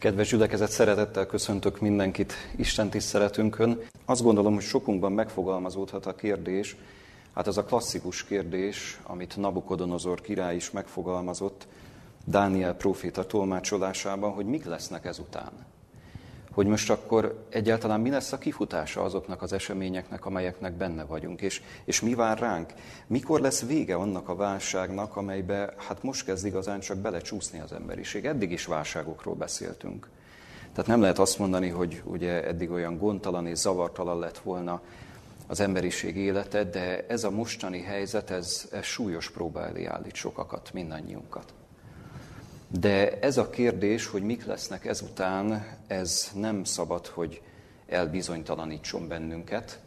Kedves gyülekezet, szeretettel köszöntök mindenkit. Isten tiszteletünkön. Azt gondolom, hogy sokunkban megfogalmazódhat a kérdés, hát az a klasszikus kérdés, amit Nabukodonozor király is megfogalmazott Dániel próféta tolmácsolásában, hogy mik lesznek ezután hogy most akkor egyáltalán mi lesz a kifutása azoknak az eseményeknek, amelyeknek benne vagyunk, és, és mi vár ránk? Mikor lesz vége annak a válságnak, amelybe hát most kezd igazán csak belecsúszni az emberiség? Eddig is válságokról beszéltünk. Tehát nem lehet azt mondani, hogy ugye eddig olyan gondtalan és zavartalan lett volna az emberiség élete, de ez a mostani helyzet, ez, ez súlyos próba elé állít sokakat, mindannyiunkat. De ez a kérdés, hogy mik lesznek ezután, ez nem szabad, hogy elbizonytalanítson bennünket,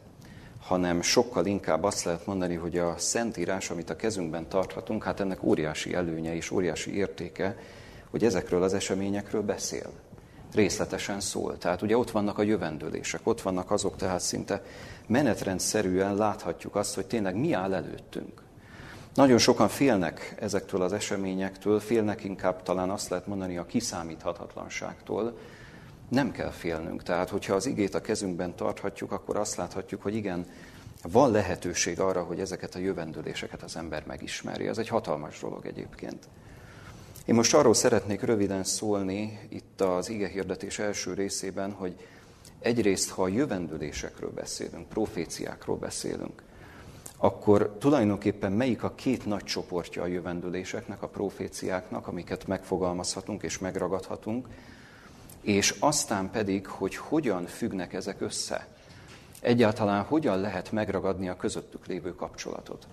hanem sokkal inkább azt lehet mondani, hogy a Szentírás, amit a kezünkben tarthatunk, hát ennek óriási előnye és óriási értéke, hogy ezekről az eseményekről beszél. Részletesen szól. Tehát ugye ott vannak a jövendőlések, ott vannak azok, tehát szinte menetrendszerűen láthatjuk azt, hogy tényleg mi áll előttünk. Nagyon sokan félnek ezektől az eseményektől, félnek inkább talán azt lehet mondani a kiszámíthatatlanságtól. Nem kell félnünk. Tehát, hogyha az igét a kezünkben tarthatjuk, akkor azt láthatjuk, hogy igen, van lehetőség arra, hogy ezeket a jövendőléseket az ember megismerje. Ez egy hatalmas dolog egyébként. Én most arról szeretnék röviden szólni itt az ige hirdetés első részében, hogy egyrészt, ha a jövendőlésekről beszélünk, proféciákról beszélünk, akkor tulajdonképpen melyik a két nagy csoportja a jövendőléseknek, a proféciáknak, amiket megfogalmazhatunk és megragadhatunk, és aztán pedig, hogy hogyan függnek ezek össze. Egyáltalán hogyan lehet megragadni a közöttük lévő kapcsolatot.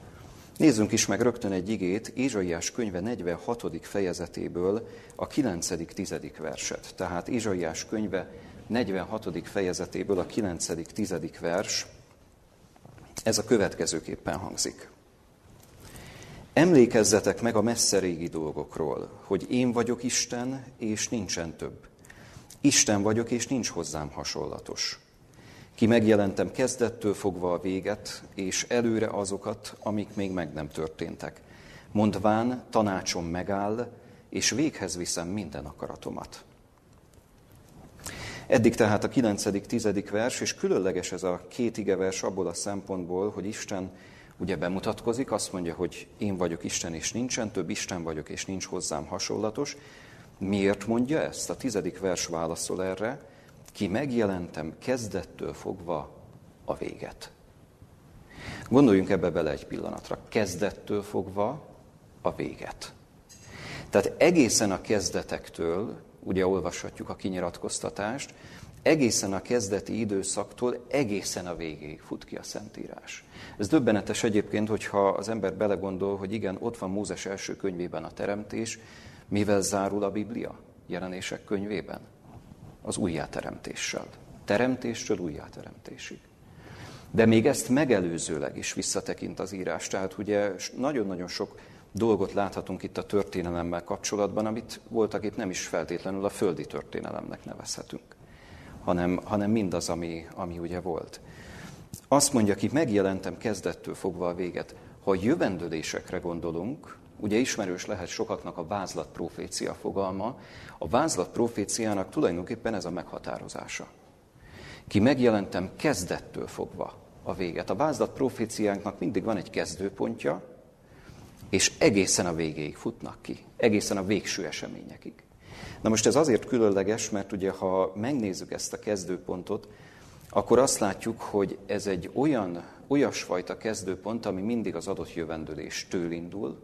Nézzünk is meg rögtön egy igét, Ézsaiás könyve 46. fejezetéből a 9.-10. verset. Tehát Ézsaiás könyve 46. fejezetéből a 9.-10. vers, ez a következőképpen hangzik. Emlékezzetek meg a messze régi dolgokról, hogy én vagyok Isten, és nincsen több. Isten vagyok, és nincs hozzám hasonlatos. Ki megjelentem kezdettől fogva a véget, és előre azokat, amik még meg nem történtek. Mondván, tanácsom megáll, és véghez viszem minden akaratomat. Eddig tehát a 9.-10. vers, és különleges ez a két igevers abból a szempontból, hogy Isten ugye bemutatkozik, azt mondja, hogy én vagyok Isten, és nincsen több, Isten vagyok, és nincs hozzám hasonlatos. Miért mondja ezt? A tizedik vers válaszol erre, ki megjelentem kezdettől fogva a véget. Gondoljunk ebbe bele egy pillanatra. Kezdettől fogva a véget. Tehát egészen a kezdetektől ugye olvashatjuk a kinyiratkoztatást, egészen a kezdeti időszaktól egészen a végéig fut ki a Szentírás. Ez döbbenetes egyébként, hogyha az ember belegondol, hogy igen, ott van Mózes első könyvében a teremtés, mivel zárul a Biblia jelenések könyvében? Az újjáteremtéssel. Teremtéstől újjáteremtésig. De még ezt megelőzőleg is visszatekint az írás. Tehát ugye nagyon-nagyon sok dolgot láthatunk itt a történelemmel kapcsolatban, amit voltak itt nem is feltétlenül a földi történelemnek nevezhetünk, hanem, hanem mindaz, ami, ami ugye volt. Azt mondja ki, megjelentem kezdettől fogva a véget. Ha a jövendőlésekre gondolunk, ugye ismerős lehet sokaknak a vázlat profécia fogalma, a vázlat proféciának tulajdonképpen ez a meghatározása. Ki megjelentem kezdettől fogva a véget. A vázlat proféciánknak mindig van egy kezdőpontja, és egészen a végéig futnak ki, egészen a végső eseményekig. Na most ez azért különleges, mert ugye ha megnézzük ezt a kezdőpontot, akkor azt látjuk, hogy ez egy olyan, olyasfajta kezdőpont, ami mindig az adott jövendőléstől indul.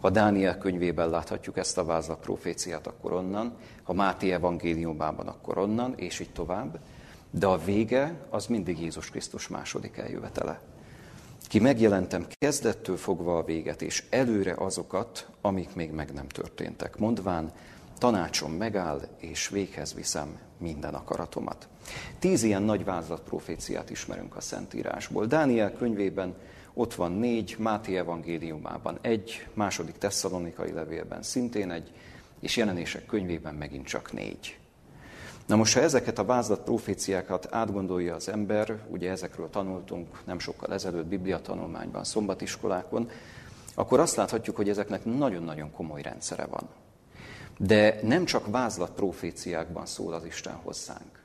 Ha Dániel könyvében láthatjuk ezt a vázlat proféciát, akkor onnan, ha Máté evangéliumában, akkor onnan, és így tovább. De a vége az mindig Jézus Krisztus második eljövetele. Ki megjelentem kezdettől fogva a véget, és előre azokat, amik még meg nem történtek. Mondván, tanácsom megáll, és véghez viszem minden akaratomat. Tíz ilyen nagy vázlat proféciát ismerünk a Szentírásból. Dániel könyvében ott van négy, Máté evangéliumában egy, második tesszalonikai levélben szintén egy, és jelenések könyvében megint csak négy. Na most, ha ezeket a vázlat proféciákat átgondolja az ember, ugye ezekről tanultunk nem sokkal ezelőtt bibliatanulmányban, szombatiskolákon, akkor azt láthatjuk, hogy ezeknek nagyon-nagyon komoly rendszere van. De nem csak vázlat proféciákban szól az Isten hozzánk,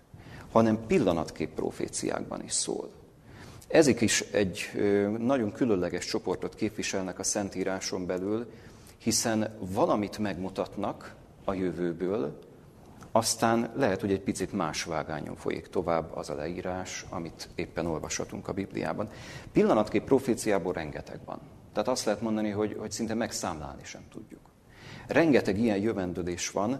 hanem pillanatkép proféciákban is szól. Ezek is egy nagyon különleges csoportot képviselnek a Szentíráson belül, hiszen valamit megmutatnak a jövőből, aztán lehet, hogy egy picit más vágányon folyik tovább az a leírás, amit éppen olvashatunk a Bibliában. Pillanatkép proféciából rengeteg van. Tehát azt lehet mondani, hogy, hogy szinte megszámlálni sem tudjuk. Rengeteg ilyen jövendőlés van,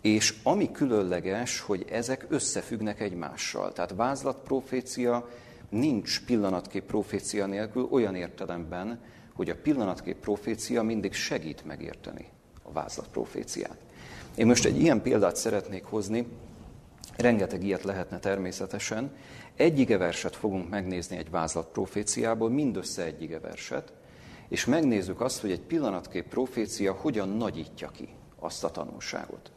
és ami különleges, hogy ezek összefüggnek egymással. Tehát vázlat profécia nincs pillanatkép profécia nélkül olyan értelemben, hogy a pillanatkép profécia mindig segít megérteni a vázlat proféciát. Én most egy ilyen példát szeretnék hozni, rengeteg ilyet lehetne természetesen. Egy ige verset fogunk megnézni egy vázlat proféciából, mindössze egy ige verset, és megnézzük azt, hogy egy pillanatkép profécia hogyan nagyítja ki azt a tanulságot.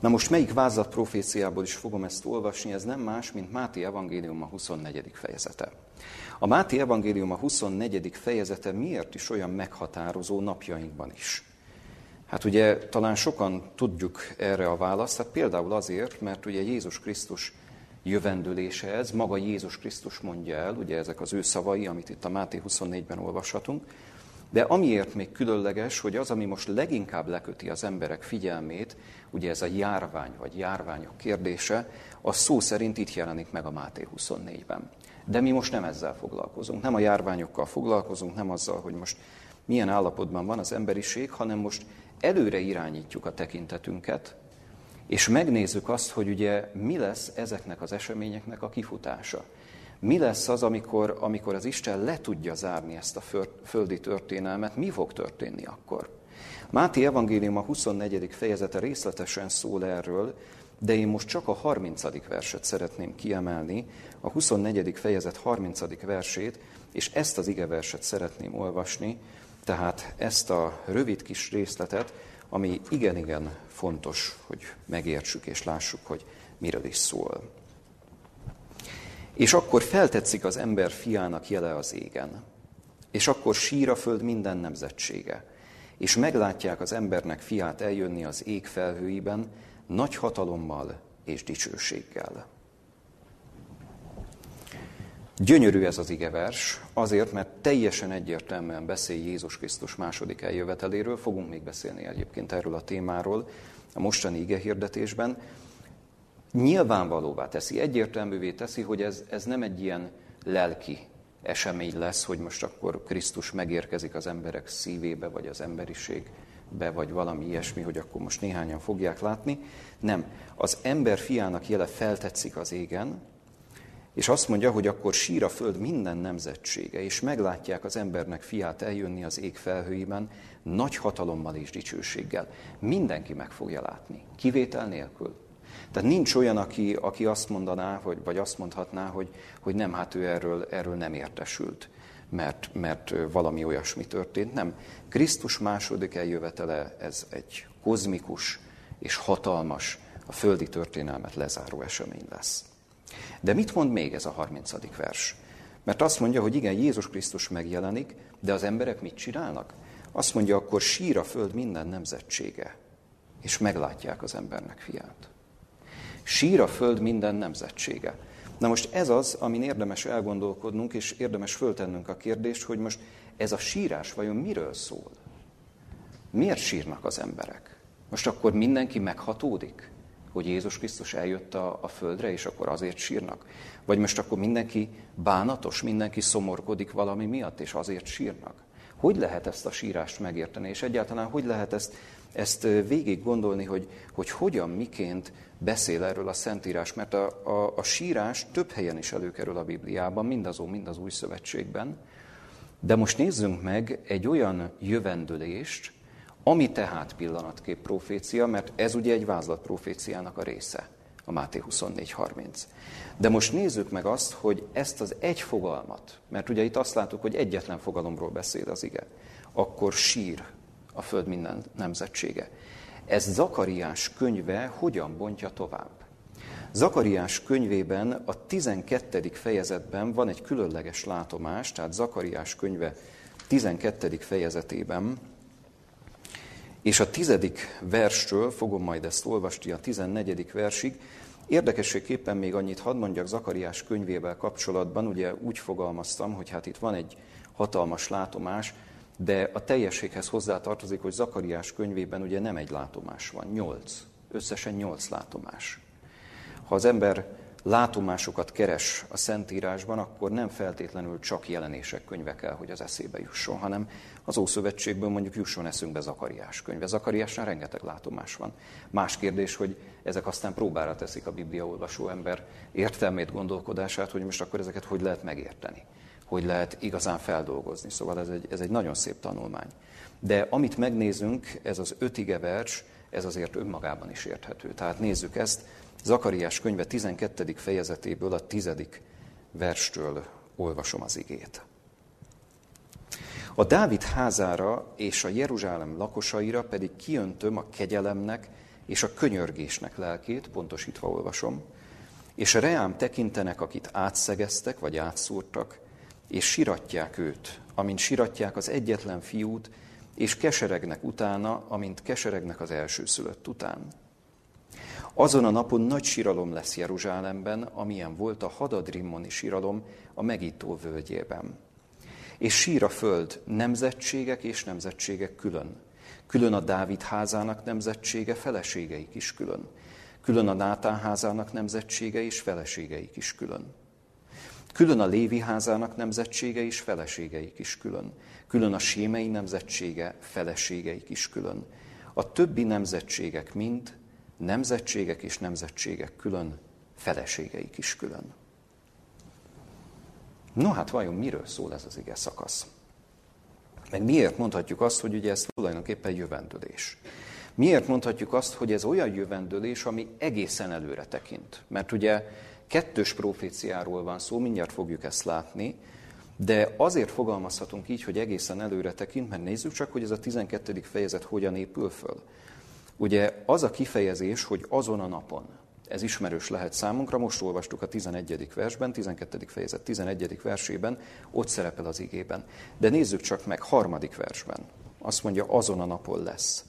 Na most melyik vázlat proféciából is fogom ezt olvasni, ez nem más, mint Máté Evangélium a 24. fejezete. A Máté Evangélium a 24. fejezete miért is olyan meghatározó napjainkban is? Hát ugye talán sokan tudjuk erre a választ, hát például azért, mert ugye Jézus Krisztus jövendőlése ez, maga Jézus Krisztus mondja el, ugye ezek az ő szavai, amit itt a Máté 24-ben olvashatunk, de amiért még különleges, hogy az, ami most leginkább leköti az emberek figyelmét, ugye ez a járvány vagy járványok kérdése, az szó szerint itt jelenik meg a Máté 24-ben. De mi most nem ezzel foglalkozunk, nem a járványokkal foglalkozunk, nem azzal, hogy most milyen állapotban van az emberiség, hanem most előre irányítjuk a tekintetünket, és megnézzük azt, hogy ugye mi lesz ezeknek az eseményeknek a kifutása. Mi lesz az, amikor, amikor az Isten le tudja zárni ezt a földi történelmet, mi fog történni akkor? Máté Evangélium a 24. fejezete részletesen szól erről, de én most csak a 30. verset szeretném kiemelni, a 24. fejezet 30. versét, és ezt az igeverset szeretném olvasni, tehát ezt a rövid kis részletet, ami igen-igen fontos, hogy megértsük és lássuk, hogy miről is szól. És akkor feltetszik az ember fiának jele az égen, és akkor sír a föld minden nemzetsége, és meglátják az embernek fiát eljönni az ég felhőiben, nagy hatalommal és dicsőséggel. Gyönyörű ez az igevers, azért, mert teljesen egyértelműen beszél Jézus Krisztus második eljöveteléről, fogunk még beszélni egyébként erről a témáról a mostani ige hirdetésben. Nyilvánvalóvá teszi, egyértelművé teszi, hogy ez, ez nem egy ilyen lelki esemény lesz, hogy most akkor Krisztus megérkezik az emberek szívébe, vagy az emberiségbe, vagy valami ilyesmi, hogy akkor most néhányan fogják látni. Nem. Az ember fiának jele feltetszik az égen, és azt mondja, hogy akkor sír a föld minden nemzetsége, és meglátják az embernek fiát eljönni az ég felhőiben, nagy hatalommal és dicsőséggel. Mindenki meg fogja látni, kivétel nélkül. Tehát nincs olyan, aki, aki azt mondaná, hogy, vagy azt mondhatná, hogy, hogy nem, hát ő erről, erről nem értesült, mert, mert valami olyasmi történt. Nem. Krisztus második eljövetele, ez egy kozmikus és hatalmas, a földi történelmet lezáró esemény lesz. De mit mond még ez a 30. vers? Mert azt mondja, hogy igen, Jézus Krisztus megjelenik, de az emberek mit csinálnak? Azt mondja, akkor sír a föld minden nemzetsége, és meglátják az embernek fiát. Sír a föld minden nemzetsége. Na most ez az, amin érdemes elgondolkodnunk, és érdemes föltennünk a kérdést, hogy most ez a sírás vajon miről szól? Miért sírnak az emberek? Most akkor mindenki meghatódik? Hogy Jézus Krisztus eljött a, a földre, és akkor azért sírnak? Vagy most akkor mindenki bánatos, mindenki szomorkodik valami miatt, és azért sírnak? Hogy lehet ezt a sírást megérteni, és egyáltalán hogy lehet ezt, ezt végig gondolni, hogy, hogy hogyan, miként beszél erről a Szentírás, mert a, a, a sírás több helyen is előkerül a Bibliában, mindazó, mind az Új Szövetségben, de most nézzünk meg egy olyan jövendőlést, ami tehát pillanatkép profécia, mert ez ugye egy vázlat proféciának a része, a Máté 24.30. De most nézzük meg azt, hogy ezt az egy fogalmat, mert ugye itt azt látjuk, hogy egyetlen fogalomról beszél az ige, akkor sír a föld minden nemzetsége. Ez Zakariás könyve hogyan bontja tovább? Zakariás könyvében a 12. fejezetben van egy különleges látomás, tehát Zakariás könyve 12. fejezetében És a tizedik verstől fogom majd ezt olvasni a tizennegyedik versig. Érdekességképpen még annyit hadd mondjak Zakariás könyvével kapcsolatban, ugye úgy fogalmaztam, hogy hát itt van egy hatalmas látomás, de a teljességhez hozzátartozik, hogy Zakariás könyvében ugye nem egy látomás van, nyolc. Összesen nyolc látomás. Ha az ember látomásokat keres a Szentírásban, akkor nem feltétlenül csak jelenések könyve kell, hogy az eszébe jusson, hanem az Ószövetségből mondjuk jusson eszünkbe Zakariás könyve. Zakariásnál rengeteg látomás van. Más kérdés, hogy ezek aztán próbára teszik a Biblia olvasó ember értelmét, gondolkodását, hogy most akkor ezeket hogy lehet megérteni, hogy lehet igazán feldolgozni. Szóval ez egy, ez egy nagyon szép tanulmány. De amit megnézünk, ez az ötige vers, ez azért önmagában is érthető. Tehát nézzük ezt, Zakariás könyve 12. fejezetéből a 10. verstől olvasom az igét. A Dávid házára és a Jeruzsálem lakosaira pedig kiöntöm a kegyelemnek és a könyörgésnek lelkét, pontosítva olvasom, és reám tekintenek, akit átszegeztek vagy átszúrtak, és siratják őt, amint siratják az egyetlen fiút, és keseregnek utána, amint keseregnek az elsőszülött után. Azon a napon nagy síralom lesz Jeruzsálemben, amilyen volt a Hadadrimmoni síralom a megító völgyében. És sír a föld nemzetségek és nemzetségek külön. Külön a Dávid házának nemzetsége, feleségeik is külön. Külön a Nátán házának nemzetsége és feleségeik is külön. Külön a Lévi házának nemzetsége és feleségeik is külön. Külön a Sémei nemzetsége, feleségeik is külön. A többi nemzetségek mind nemzetségek és nemzetségek külön, feleségeik is külön. No hát vajon miről szól ez az ige szakasz? Meg miért mondhatjuk azt, hogy ugye ez tulajdonképpen jövendőlés? Miért mondhatjuk azt, hogy ez olyan jövendőlés, ami egészen előre tekint? Mert ugye kettős proféciáról van szó, mindjárt fogjuk ezt látni, de azért fogalmazhatunk így, hogy egészen előre tekint, mert nézzük csak, hogy ez a 12. fejezet hogyan épül föl. Ugye az a kifejezés, hogy azon a napon, ez ismerős lehet számunkra, most olvastuk a 11. versben, 12. fejezet 11. versében, ott szerepel az igében. De nézzük csak meg, harmadik versben. Azt mondja, azon a napon lesz.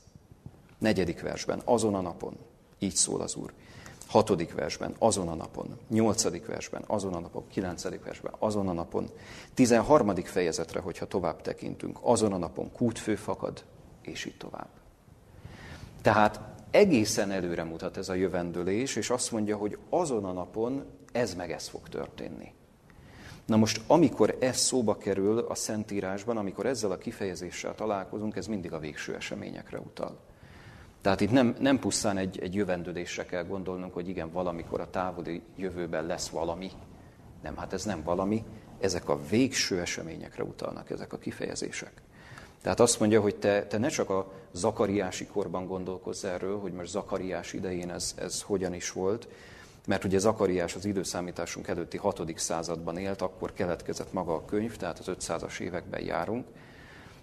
Negyedik versben, azon a napon. Így szól az Úr. Hatodik versben, azon a napon. Nyolcadik versben, azon a napon. Kilencedik versben, azon a napon. Tizenharmadik fejezetre, hogyha tovább tekintünk, azon a napon kútfő fakad, és így tovább. Tehát egészen előre mutat ez a jövendőlés, és azt mondja, hogy azon a napon ez meg ez fog történni. Na most, amikor ez szóba kerül a Szentírásban, amikor ezzel a kifejezéssel találkozunk, ez mindig a végső eseményekre utal. Tehát itt nem, nem pusztán egy, egy jövendődésre kell gondolnunk, hogy igen, valamikor a távoli jövőben lesz valami. Nem, hát ez nem valami, ezek a végső eseményekre utalnak ezek a kifejezések. Tehát azt mondja, hogy te, te ne csak a zakariási korban gondolkozz erről, hogy most zakariás idején ez, ez hogyan is volt, mert ugye Zakariás az időszámításunk előtti 6. században élt, akkor keletkezett maga a könyv, tehát az 500-as években járunk.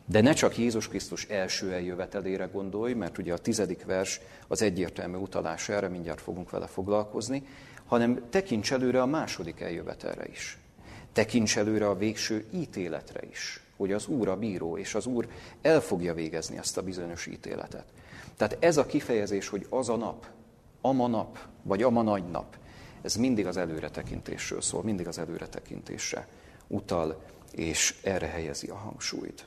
De ne csak Jézus Krisztus első eljövetelére gondolj, mert ugye a tizedik vers az egyértelmű utalás erre, mindjárt fogunk vele foglalkozni, hanem tekints előre a második eljövetelre is. Tekints előre a végső ítéletre is hogy az Úr a bíró, és az Úr el fogja végezni ezt a bizonyos ítéletet. Tehát ez a kifejezés, hogy az a nap, ama nap, vagy ama nagy nap, ez mindig az előretekintésről szól, mindig az előretekintésre utal, és erre helyezi a hangsúlyt.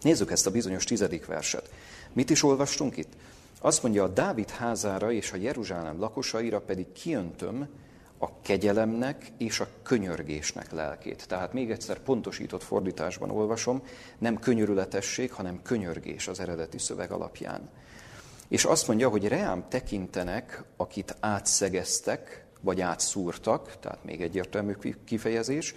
Nézzük ezt a bizonyos tizedik verset. Mit is olvastunk itt? Azt mondja, a Dávid házára és a Jeruzsálem lakosaira pedig kiöntöm a kegyelemnek és a könyörgésnek lelkét. Tehát még egyszer pontosított fordításban olvasom, nem könyörületesség, hanem könyörgés az eredeti szöveg alapján. És azt mondja, hogy reám tekintenek, akit átszegeztek, vagy átszúrtak, tehát még egyértelmű kifejezés,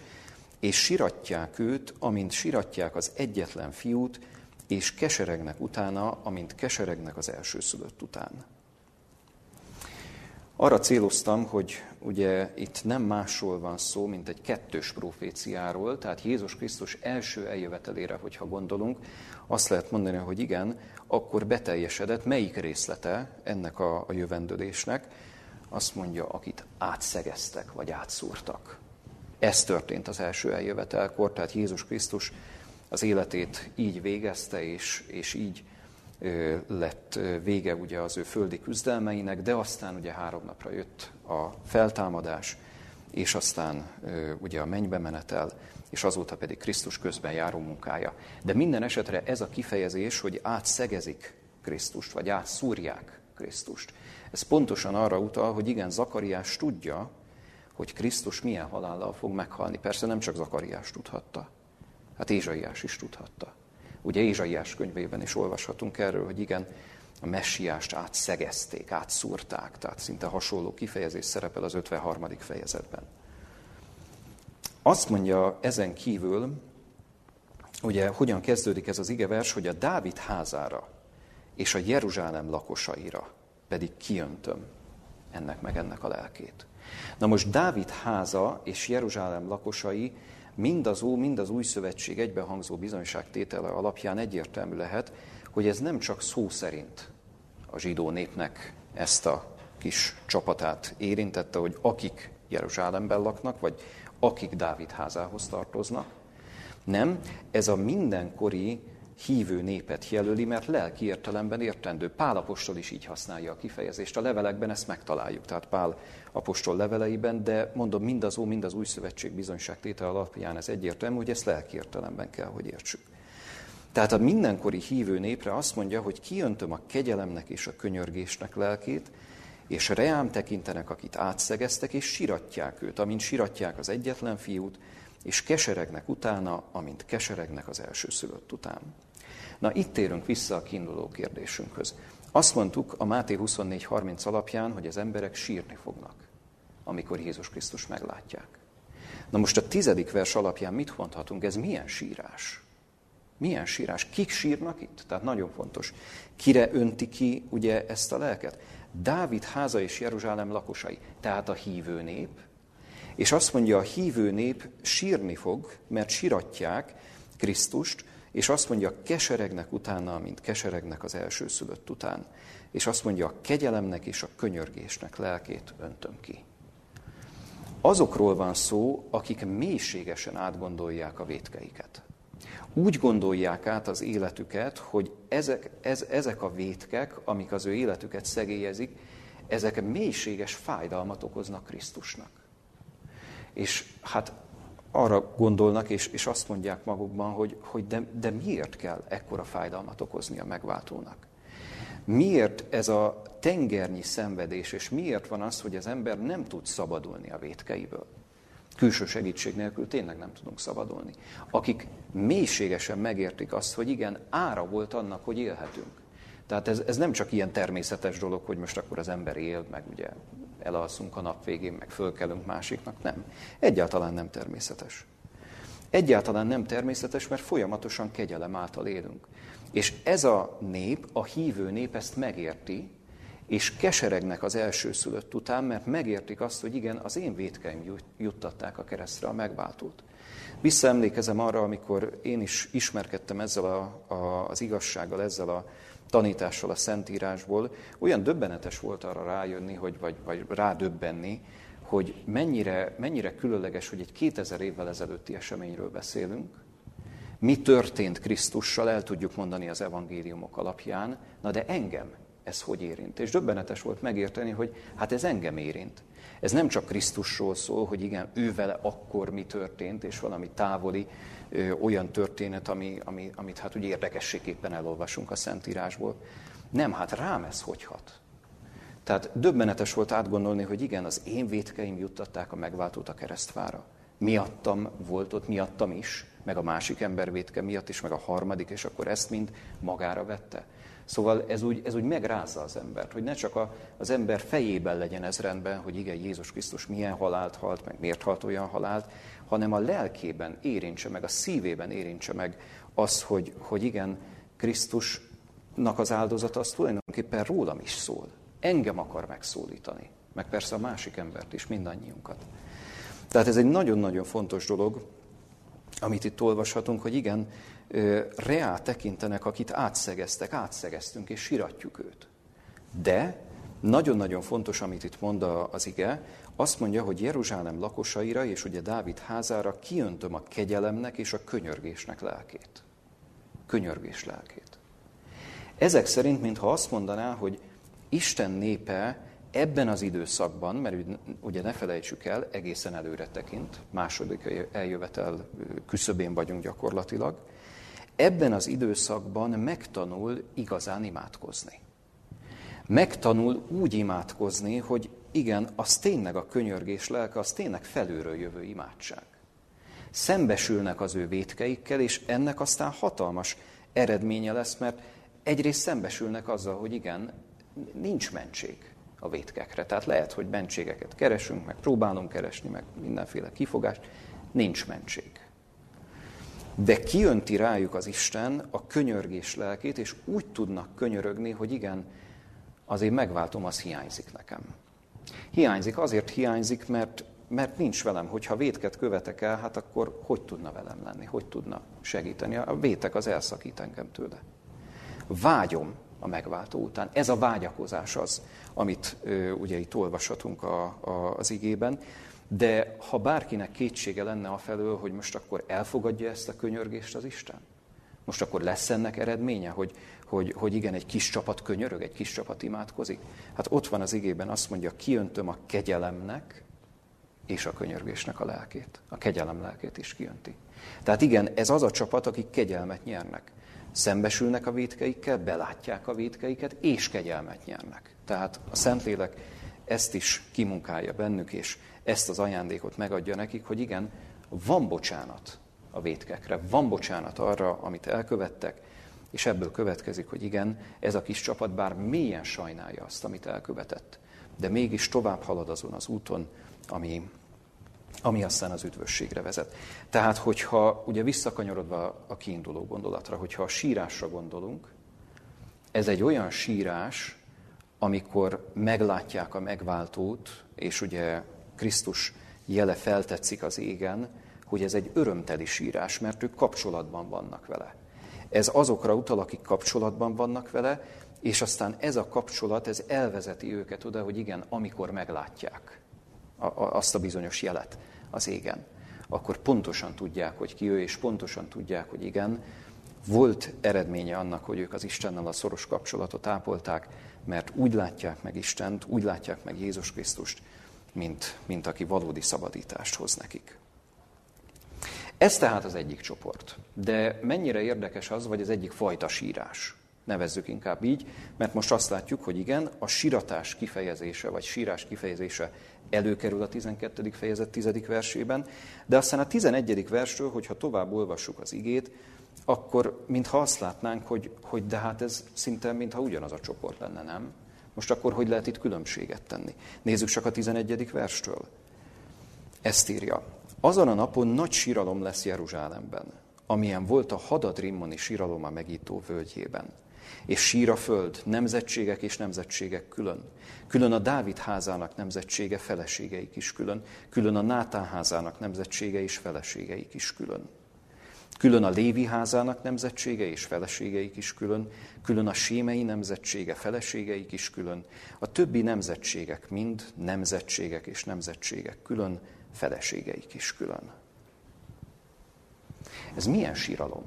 és siratják őt, amint siratják az egyetlen fiút, és keseregnek utána, amint keseregnek az elsőszülött után. Arra céloztam, hogy ugye itt nem másról van szó, mint egy kettős proféciáról, tehát Jézus Krisztus első eljövetelére, hogyha gondolunk, azt lehet mondani, hogy igen, akkor beteljesedett melyik részlete ennek a, a jövendőlésnek, azt mondja, akit átszegeztek, vagy átszúrtak. Ez történt az első eljövetelkor, tehát Jézus Krisztus az életét így végezte, és, és így lett vége ugye az ő földi küzdelmeinek, de aztán ugye három napra jött a feltámadás, és aztán ugye a mennybe menetel, és azóta pedig Krisztus közben járó munkája. De minden esetre ez a kifejezés, hogy átszegezik Krisztust, vagy átszúrják Krisztust. Ez pontosan arra utal, hogy igen, Zakariás tudja, hogy Krisztus milyen halállal fog meghalni. Persze nem csak Zakariás tudhatta, hát Ézsaiás is tudhatta. Ugye Ézsaiás könyvében is olvashatunk erről, hogy igen, a messiást átszegezték, átszúrták, tehát szinte hasonló kifejezés szerepel az 53. fejezetben. Azt mondja ezen kívül, ugye hogyan kezdődik ez az igevers, hogy a Dávid házára és a Jeruzsálem lakosaira pedig kiöntöm ennek meg ennek a lelkét. Na most Dávid háza és Jeruzsálem lakosai mind az Ó, mind az Új Szövetség egybehangzó bizonyságtétele alapján egyértelmű lehet, hogy ez nem csak szó szerint a zsidó népnek ezt a kis csapatát érintette, hogy akik Jeruzsálemben laknak, vagy akik Dávid házához tartoznak. Nem, ez a mindenkori hívő népet jelöli, mert lelki értelemben értendő. Pál apostol is így használja a kifejezést. A levelekben ezt megtaláljuk, tehát Pál apostol leveleiben, de mondom, mind az Ó, mind az Új Szövetség bizonyságtétel alapján ez egyértelmű, hogy ezt lelki értelemben kell, hogy értsük. Tehát a mindenkori hívő népre azt mondja, hogy kiöntöm a kegyelemnek és a könyörgésnek lelkét, és reám tekintenek, akit átszegeztek, és siratják őt, amint siratják az egyetlen fiút, és keseregnek utána, amint keseregnek az elsőszülött után. Na, itt térünk vissza a kiinduló kérdésünkhöz. Azt mondtuk a Máté 24.30 alapján, hogy az emberek sírni fognak, amikor Jézus Krisztus meglátják. Na most a tizedik vers alapján mit mondhatunk? Ez milyen sírás? Milyen sírás? Kik sírnak itt? Tehát nagyon fontos. Kire önti ki ugye ezt a lelket? Dávid háza és Jeruzsálem lakosai, tehát a hívő nép, és azt mondja, a hívő nép sírni fog, mert siratják Krisztust, és azt mondja, keseregnek utána, mint keseregnek az első szülött után. És azt mondja, a kegyelemnek és a könyörgésnek lelkét öntöm ki. Azokról van szó, akik mélységesen átgondolják a vétkeiket. Úgy gondolják át az életüket, hogy ezek, ez, ezek a vétkek, amik az ő életüket szegélyezik, ezek mélységes fájdalmat okoznak Krisztusnak. És hát arra gondolnak, és, és azt mondják magukban, hogy, hogy de, de miért kell ekkora fájdalmat okozni a megváltónak? Miért ez a tengernyi szenvedés, és miért van az, hogy az ember nem tud szabadulni a vétkeiből? Külső segítség nélkül tényleg nem tudunk szabadulni. Akik mélységesen megértik azt, hogy igen, ára volt annak, hogy élhetünk. Tehát ez, ez nem csak ilyen természetes dolog, hogy most akkor az ember él, meg ugye elalszunk a nap végén, meg fölkelünk másiknak. Nem. Egyáltalán nem természetes. Egyáltalán nem természetes, mert folyamatosan kegyelem által élünk. És ez a nép, a hívő nép ezt megérti, és keseregnek az elsőszülött után, mert megértik azt, hogy igen, az én vétkeim juttatták a keresztre a megváltót. Visszaemlékezem arra, amikor én is ismerkedtem ezzel a, a, az igazsággal, ezzel a tanítással a Szentírásból, olyan döbbenetes volt arra rájönni, hogy, vagy, vagy rádöbbenni, hogy mennyire, mennyire különleges, hogy egy 2000 évvel ezelőtti eseményről beszélünk, mi történt Krisztussal, el tudjuk mondani az evangéliumok alapján, na de engem ez hogy érint. És döbbenetes volt megérteni, hogy hát ez engem érint. Ez nem csak Krisztusról szól, hogy igen, ő vele akkor mi történt, és valami távoli olyan történet, ami, ami, amit hát úgy érdekességképpen elolvasunk a Szentírásból. Nem, hát rám ez hogy hat. Tehát döbbenetes volt átgondolni, hogy igen, az én vétkeim juttatták a megváltót a keresztfára. Miattam volt ott, miattam is, meg a másik ember vétke miatt is, meg a harmadik, és akkor ezt mind magára vette. Szóval ez úgy, ez úgy megrázza az embert, hogy ne csak a, az ember fejében legyen ez rendben, hogy igen, Jézus Krisztus milyen halált halt, meg miért halt olyan halált, hanem a lelkében érintse meg, a szívében érintse meg az, hogy, hogy igen, Krisztusnak az áldozata az tulajdonképpen rólam is szól. Engem akar megszólítani, meg persze a másik embert is, mindannyiunkat. Tehát ez egy nagyon-nagyon fontos dolog, amit itt olvashatunk, hogy igen, reá tekintenek, akit átszegeztek, átszegeztünk, és siratjuk őt. De nagyon-nagyon fontos, amit itt mond az ige, azt mondja, hogy Jeruzsálem lakosaira és ugye Dávid házára kiöntöm a kegyelemnek és a könyörgésnek lelkét. Könyörgés lelkét. Ezek szerint, mintha azt mondaná, hogy Isten népe ebben az időszakban, mert ugye ne felejtsük el, egészen előre tekint, második eljövetel küszöbén vagyunk gyakorlatilag, ebben az időszakban megtanul igazán imádkozni. Megtanul úgy imádkozni, hogy igen, az tényleg a könyörgés lelke, az tényleg felülről jövő imádság. Szembesülnek az ő vétkeikkel, és ennek aztán hatalmas eredménye lesz, mert egyrészt szembesülnek azzal, hogy igen, nincs mentség a vétkekre. Tehát lehet, hogy mentségeket keresünk, meg próbálunk keresni, meg mindenféle kifogást, nincs mentség. De kiönti rájuk az Isten a könyörgés lelkét, és úgy tudnak könyörögni, hogy igen, azért megváltom, az hiányzik nekem. Hiányzik, azért hiányzik, mert, mert nincs velem. Hogyha vétket követek el, hát akkor hogy tudna velem lenni, hogy tudna segíteni? A vétek az elszakít engem tőle. Vágyom a megváltó után. Ez a vágyakozás az, amit ugye itt olvashatunk a, a, az igében. De ha bárkinek kétsége lenne a felől, hogy most akkor elfogadja ezt a könyörgést az Isten, most akkor lesz ennek eredménye, hogy, hogy, hogy igen, egy kis csapat könyörög, egy kis csapat imádkozik? Hát ott van az igében, azt mondja, kiöntöm a kegyelemnek és a könyörgésnek a lelkét. A kegyelem lelkét is kiönti. Tehát igen, ez az a csapat, akik kegyelmet nyernek. Szembesülnek a védkeikkel, belátják a védkeiket, és kegyelmet nyernek. Tehát a Szentlélek ezt is kimunkálja bennük, és ezt az ajándékot megadja nekik, hogy igen, van bocsánat a vétkekre, van bocsánat arra, amit elkövettek, és ebből következik, hogy igen, ez a kis csapat bár mélyen sajnálja azt, amit elkövetett, de mégis tovább halad azon az úton, ami, ami aztán az üdvösségre vezet. Tehát, hogyha ugye visszakanyarodva a kiinduló gondolatra, hogyha a sírásra gondolunk, ez egy olyan sírás, amikor meglátják a megváltót, és ugye Krisztus jele feltetszik az égen, hogy ez egy örömteli sírás, mert ők kapcsolatban vannak vele. Ez azokra utal, akik kapcsolatban vannak vele, és aztán ez a kapcsolat, ez elvezeti őket oda, hogy igen, amikor meglátják azt a bizonyos jelet az égen, akkor pontosan tudják, hogy ki ő, és pontosan tudják, hogy igen, volt eredménye annak, hogy ők az Istennel a szoros kapcsolatot ápolták, mert úgy látják meg Istent, úgy látják meg Jézus Krisztust, mint, mint aki valódi szabadítást hoz nekik. Ez tehát az egyik csoport. De mennyire érdekes az, vagy az egyik fajta sírás. Nevezzük inkább így, mert most azt látjuk, hogy igen, a siratás kifejezése, vagy sírás kifejezése előkerül a 12. fejezet 10. versében, de aztán a 11. versről, hogyha tovább olvassuk az igét, akkor mintha azt látnánk, hogy, hogy de hát ez szinte mintha ugyanaz a csoport lenne, nem? Most akkor hogy lehet itt különbséget tenni? Nézzük csak a 11. verstől. Ezt írja. Azon a napon nagy síralom lesz Jeruzsálemben, amilyen volt a hadadrimmoni síralom a megító völgyében. És sír a föld, nemzetségek és nemzetségek külön. Külön a Dávid házának nemzetsége, feleségeik is külön. Külön a Nátán házának nemzetsége és feleségeik is külön. Külön a Lévi házának nemzetsége és feleségeik is külön, külön a Sémei nemzetsége, feleségeik is külön, a többi nemzetségek mind nemzetségek és nemzetségek külön, feleségeik is külön. Ez milyen síralom?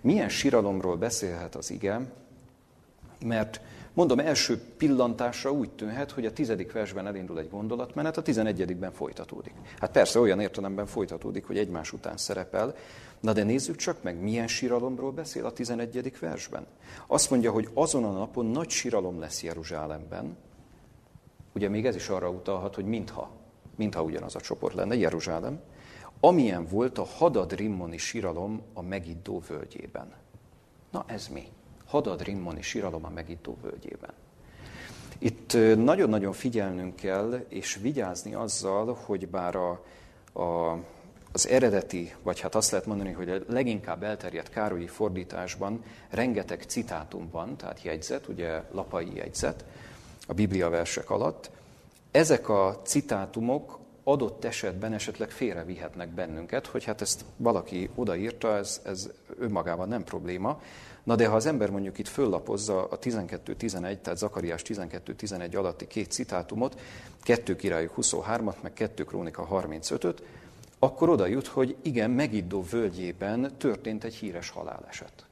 Milyen síralomról beszélhet az ige? Mert mondom, első pillantásra úgy tűnhet, hogy a tizedik versben elindul egy gondolatmenet, a tizenegyedikben folytatódik. Hát persze olyan értelemben folytatódik, hogy egymás után szerepel, Na de nézzük csak meg, milyen síralomról beszél a 11. versben. Azt mondja, hogy azon a napon nagy síralom lesz Jeruzsálemben. Ugye még ez is arra utalhat, hogy mintha, mintha ugyanaz a csoport lenne, Jeruzsálem. Amilyen volt a Hadad Rimmoni síralom a Megiddó völgyében. Na ez mi? Hadad Rimmoni síralom a Megiddó völgyében. Itt nagyon-nagyon figyelnünk kell, és vigyázni azzal, hogy bár a, a az eredeti, vagy hát azt lehet mondani, hogy a leginkább elterjedt Károlyi fordításban rengeteg citátum van, tehát jegyzet, ugye lapai jegyzet a Biblia versek alatt. Ezek a citátumok adott esetben esetleg félrevihetnek bennünket, hogy hát ezt valaki odaírta, ez, ez önmagában nem probléma. Na de ha az ember mondjuk itt föllapozza a 12-11, tehát Zakariás 12-11 alatti két citátumot, 2 királyok 23-at, meg 2 krónika 35-öt, akkor oda jut, hogy igen, Megiddó völgyében történt egy híres haláleset.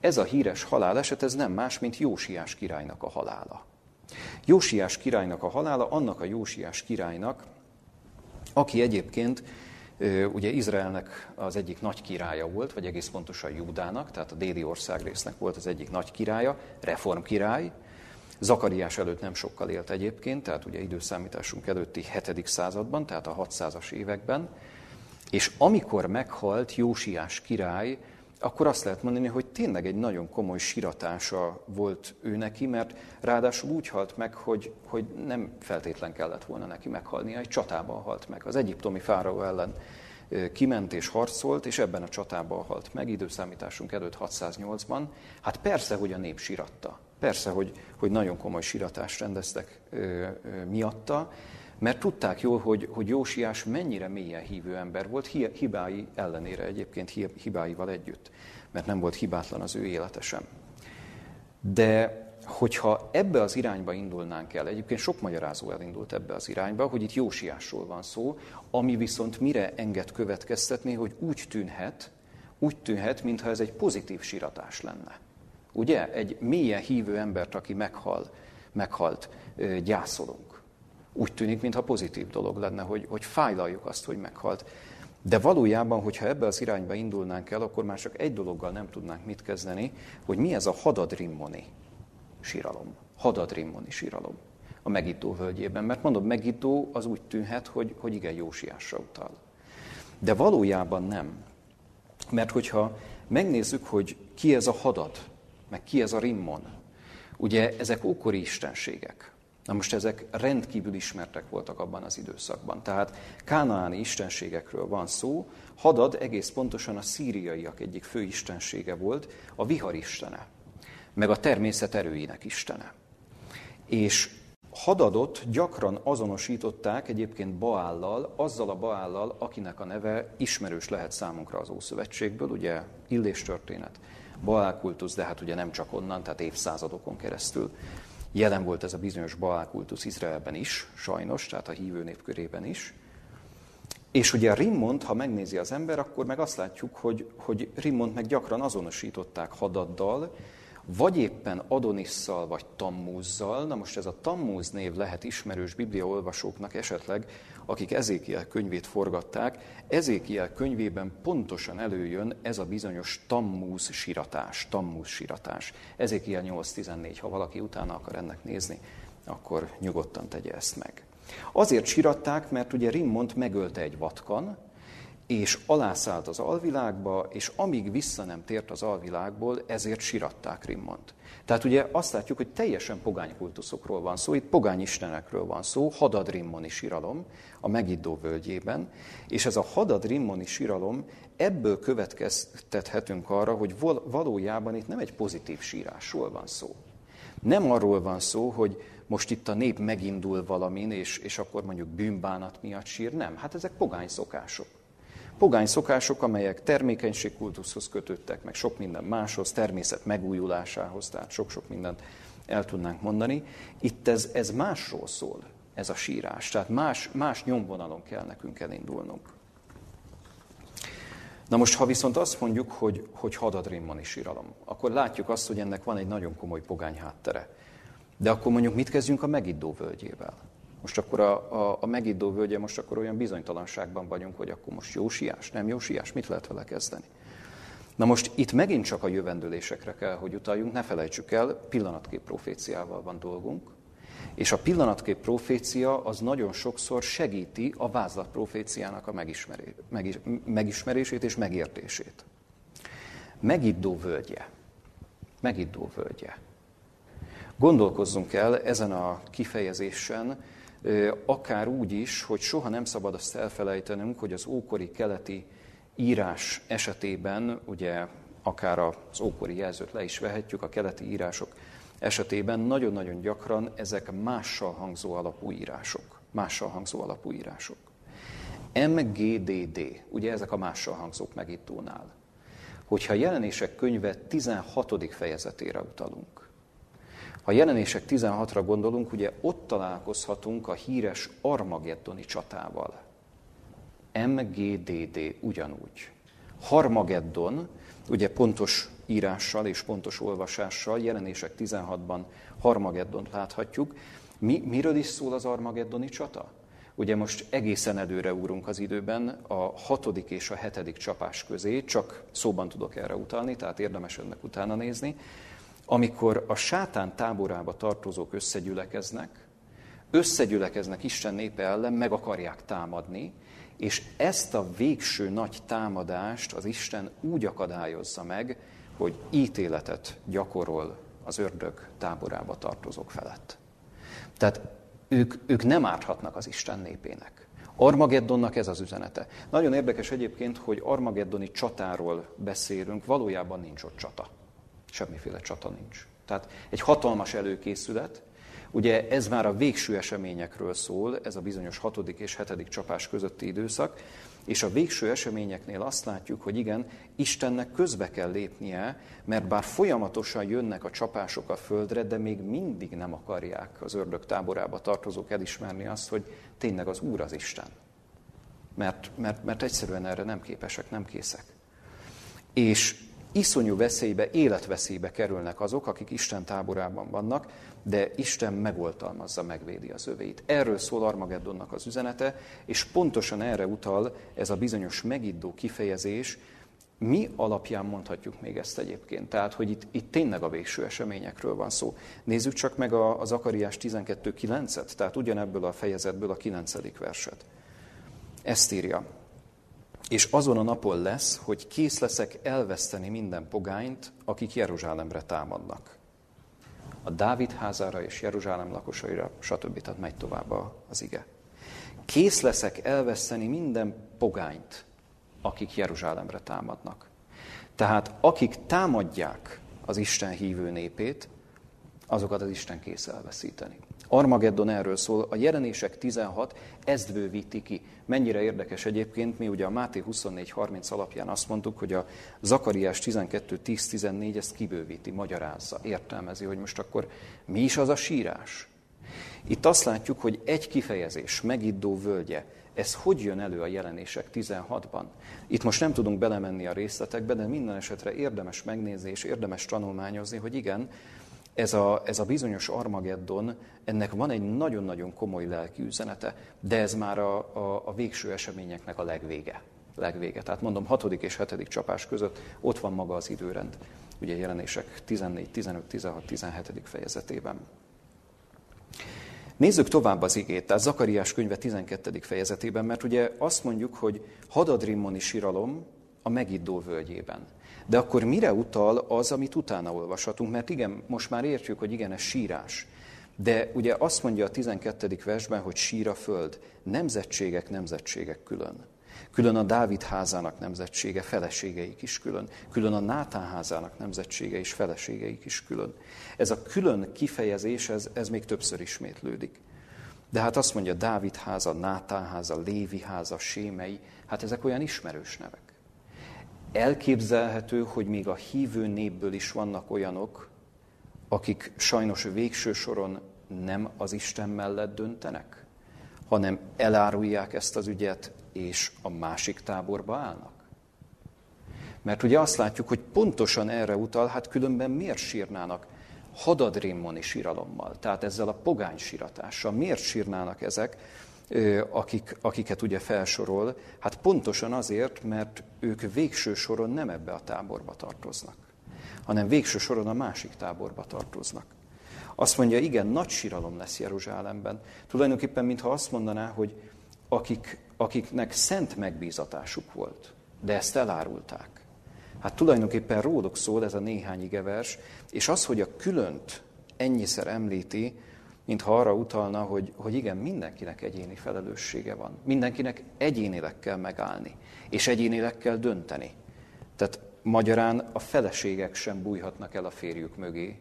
Ez a híres haláleset, ez nem más, mint Jósiás királynak a halála. Jósiás királynak a halála annak a Jósiás királynak, aki egyébként ugye Izraelnek az egyik nagy királya volt, vagy egész pontosan Júdának, tehát a déli országrésznek volt az egyik nagy királya, reformkirály. Zakariás előtt nem sokkal élt egyébként, tehát ugye időszámításunk előtti 7. században, tehát a 600-as években. És amikor meghalt Jósiás király, akkor azt lehet mondani, hogy tényleg egy nagyon komoly siratása volt ő neki, mert ráadásul úgy halt meg, hogy, hogy nem feltétlen kellett volna neki meghalnia, egy csatában halt meg. Az egyiptomi fáraó ellen kiment és harcolt, és ebben a csatában halt meg, időszámításunk előtt 608-ban. Hát persze, hogy a nép siratta. Persze, hogy, hogy nagyon komoly siratást rendeztek miatta, mert tudták jól, hogy, hogy Jósiás mennyire mélyen hívő ember volt, hibái ellenére egyébként, hibáival együtt, mert nem volt hibátlan az ő élete sem. De hogyha ebbe az irányba indulnánk el, egyébként sok magyarázó elindult ebbe az irányba, hogy itt Jósiásról van szó, ami viszont mire enged következtetni, hogy úgy tűnhet, úgy tűnhet, mintha ez egy pozitív siratás lenne. Ugye? Egy mélyen hívő embert, aki meghal, meghalt, gyászolunk úgy tűnik, mintha pozitív dolog lenne, hogy, hogy fájlaljuk azt, hogy meghalt. De valójában, hogyha ebbe az irányba indulnánk el, akkor már csak egy dologgal nem tudnánk mit kezdeni, hogy mi ez a hadadrimmoni síralom. Hadadrimmoni síralom a Megiddó völgyében. Mert mondom, Megiddó az úgy tűnhet, hogy, hogy igen, Jósiásra utal. De valójában nem. Mert hogyha megnézzük, hogy ki ez a hadad, meg ki ez a rimmon, ugye ezek ókori istenségek. Na most ezek rendkívül ismertek voltak abban az időszakban. Tehát kánaáni istenségekről van szó, Hadad egész pontosan a szíriaiak egyik fő istensége volt, a vihar istene, meg a természet erőinek istene. És Hadadot gyakran azonosították egyébként Baállal, azzal a Baállal, akinek a neve ismerős lehet számunkra az Ószövetségből, ugye Illés történet, Baál kultusz, de hát ugye nem csak onnan, tehát évszázadokon keresztül Jelen volt ez a bizonyos Baál kultusz Izraelben is, sajnos, tehát a hívő nép körében is. És ugye Rimmont, ha megnézi az ember, akkor meg azt látjuk, hogy, hogy Rimmont meg gyakran azonosították hadaddal, vagy éppen Adonisszal, vagy Tammúzzal. Na most ez a Tammúz név lehet ismerős bibliaolvasóknak esetleg, akik Ezékiel könyvét forgatták. Ezékiel könyvében pontosan előjön ez a bizonyos Tammúz siratás, Tammúz siratás. Ezékiel 8.14, ha valaki utána akar ennek nézni, akkor nyugodtan tegye ezt meg. Azért siratták, mert ugye Rimmont megölte egy vatkan, és alászállt az alvilágba, és amíg vissza nem tért az alvilágból, ezért siratták Rimmont. Tehát ugye azt látjuk, hogy teljesen pogány kultuszokról van szó, itt pogány istenekről van szó, Hadad Rimmoni siralom a Megiddó völgyében, és ez a Hadad Rimmoni siralom, ebből következtethetünk arra, hogy valójában itt nem egy pozitív sírásról van szó. Nem arról van szó, hogy most itt a nép megindul valamin, és, és akkor mondjuk bűnbánat miatt sír. Nem, hát ezek pogány szokások. Pogány szokások, amelyek termékenységkultuszhoz kötöttek, meg sok minden máshoz, természet megújulásához, tehát sok-sok mindent el tudnánk mondani. Itt ez, ez másról szól, ez a sírás. Tehát más, más nyomvonalon kell nekünk elindulnunk. Na most, ha viszont azt mondjuk, hogy, hogy hadadrimmani síralom, akkor látjuk azt, hogy ennek van egy nagyon komoly pogány háttere. De akkor mondjuk mit kezdjünk a Megiddó völgyével? Most akkor a, a, a Megiddó völgye, most akkor olyan bizonytalanságban vagyunk, hogy akkor most jósiás, nem jósiás, mit lehet vele kezdeni? Na most itt megint csak a jövendőlésekre kell, hogy utaljunk, ne felejtsük el, pillanatkép proféciával van dolgunk, és a pillanatkép profécia az nagyon sokszor segíti a vázlat proféciának a megismerését és megértését. Megiddó völgye. Megiddó völgye. Gondolkozzunk el ezen a kifejezésen, akár úgy is, hogy soha nem szabad azt elfelejtenünk, hogy az ókori keleti írás esetében, ugye akár az ókori jelzőt le is vehetjük, a keleti írások esetében nagyon-nagyon gyakran ezek mással hangzó alapú írások. Mással hangzó alapú írások. MGDD, ugye ezek a mással hangzók megittónál. Hogyha jelenések könyve 16. fejezetére utalunk, ha jelenések 16-ra gondolunk, ugye ott találkozhatunk a híres Armageddoni csatával. MGDD ugyanúgy. Harmageddon, ugye pontos írással és pontos olvasással, jelenések 16-ban Harmageddont láthatjuk. Mi, miről is szól az Armageddoni csata? Ugye most egészen előre úrunk az időben a hatodik és a hetedik csapás közé, csak szóban tudok erre utalni, tehát érdemes önnek utána nézni, amikor a sátán táborába tartozók összegyülekeznek, összegyülekeznek Isten népe ellen, meg akarják támadni, és ezt a végső nagy támadást az Isten úgy akadályozza meg, hogy ítéletet gyakorol az ördög táborába tartozók felett. Tehát ők, ők nem árthatnak az Isten népének. Armageddonnak ez az üzenete. Nagyon érdekes egyébként, hogy Armageddoni csatáról beszélünk, valójában nincs ott csata. Semmiféle csata nincs. Tehát egy hatalmas előkészület, Ugye ez már a végső eseményekről szól, ez a bizonyos hatodik és hetedik csapás közötti időszak, és a végső eseményeknél azt látjuk, hogy igen, Istennek közbe kell lépnie, mert bár folyamatosan jönnek a csapások a földre, de még mindig nem akarják az ördög táborába tartozók elismerni azt, hogy tényleg az Úr az Isten. Mert, mert, mert egyszerűen erre nem képesek, nem készek. És iszonyú veszélybe, életveszélybe kerülnek azok, akik Isten táborában vannak, de Isten megoltalmazza, megvédi az övéit. Erről szól Armageddonnak az üzenete, és pontosan erre utal ez a bizonyos megiddó kifejezés, mi alapján mondhatjuk még ezt egyébként? Tehát, hogy itt, itt tényleg a végső eseményekről van szó. Nézzük csak meg a, az Akariás 12.9-et, tehát ugyanebből a fejezetből a 9. verset. Ezt írja. És azon a napon lesz, hogy kész leszek elveszteni minden pogányt, akik Jeruzsálemre támadnak a Dávid házára és Jeruzsálem lakosaira, stb. Tehát megy tovább az ige. Kész leszek elveszteni minden pogányt, akik Jeruzsálemre támadnak. Tehát akik támadják az Isten hívő népét, azokat az Isten kész elveszíteni. Armageddon erről szól, a jelenések 16 ezt bővíti ki. Mennyire érdekes egyébként, mi ugye a Máté 24.30 alapján azt mondtuk, hogy a Zakariás 12.10.14 ezt kibővíti, magyarázza, értelmezi, hogy most akkor mi is az a sírás? Itt azt látjuk, hogy egy kifejezés, megiddó völgye, ez hogy jön elő a jelenések 16-ban? Itt most nem tudunk belemenni a részletekbe, de minden esetre érdemes megnézni és érdemes tanulmányozni, hogy igen, ez a, ez a bizonyos Armageddon, ennek van egy nagyon-nagyon komoly lelki üzenete, de ez már a, a, a végső eseményeknek a legvége. legvége. Tehát mondom, hatodik és hetedik csapás között ott van maga az időrend, ugye jelenések 14, 15, 16, 17. fejezetében. Nézzük tovább az igét, tehát Zakariás könyve 12. fejezetében, mert ugye azt mondjuk, hogy hadadrimmoni siralom a megiddó völgyében. De akkor mire utal az, amit utána olvashatunk? Mert igen, most már értjük, hogy igen, ez sírás. De ugye azt mondja a 12. versben, hogy sír a föld. Nemzetségek, nemzetségek külön. Külön a Dávid házának nemzetsége, feleségeik is külön. Külön a Nátán házának nemzetsége és feleségeik is külön. Ez a külön kifejezés, ez, ez még többször ismétlődik. De hát azt mondja Dávid háza, Nátán háza, Lévi háza, Sémei, hát ezek olyan ismerős nevek. Elképzelhető, hogy még a hívő népből is vannak olyanok, akik sajnos végső soron nem az Isten mellett döntenek, hanem elárulják ezt az ügyet, és a másik táborba állnak. Mert ugye azt látjuk, hogy pontosan erre utal, hát különben miért sírnának hadadrémmoni síralommal, tehát ezzel a pogány síratással, miért sírnának ezek, akik, akiket ugye felsorol, hát pontosan azért, mert ők végső soron nem ebbe a táborba tartoznak, hanem végső soron a másik táborba tartoznak. Azt mondja, igen, nagy síralom lesz Jeruzsálemben. Tulajdonképpen, mintha azt mondaná, hogy akik, akiknek szent megbízatásuk volt, de ezt elárulták. Hát tulajdonképpen róluk szól ez a néhány igevers, és az, hogy a különt ennyiszer említi, mintha arra utalna, hogy, hogy igen, mindenkinek egyéni felelőssége van. Mindenkinek egyénileg kell megállni, és egyénileg kell dönteni. Tehát magyarán a feleségek sem bújhatnak el a férjük mögé,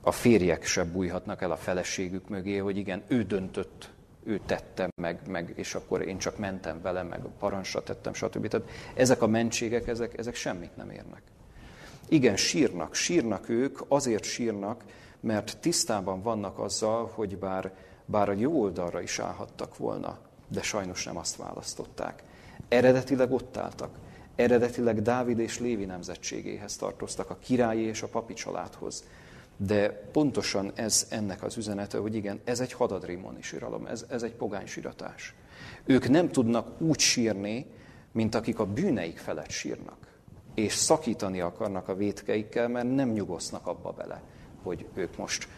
a férjek sem bújhatnak el a feleségük mögé, hogy igen, ő döntött, ő tette meg, meg és akkor én csak mentem vele, meg parancsra tettem, stb. Tehát ezek a mentségek, ezek, ezek semmit nem érnek. Igen, sírnak, sírnak ők, azért sírnak, mert tisztában vannak azzal, hogy bár, bár a jó oldalra is állhattak volna, de sajnos nem azt választották. Eredetileg ott álltak. Eredetileg Dávid és Lévi nemzetségéhez tartoztak, a királyi és a papi családhoz. De pontosan ez ennek az üzenete, hogy igen, ez egy hadadrémoni síralom, ez, ez egy pogány síratás. Ők nem tudnak úgy sírni, mint akik a bűneik felett sírnak. És szakítani akarnak a vétkeikkel, mert nem nyugosznak abba bele, hogy ők most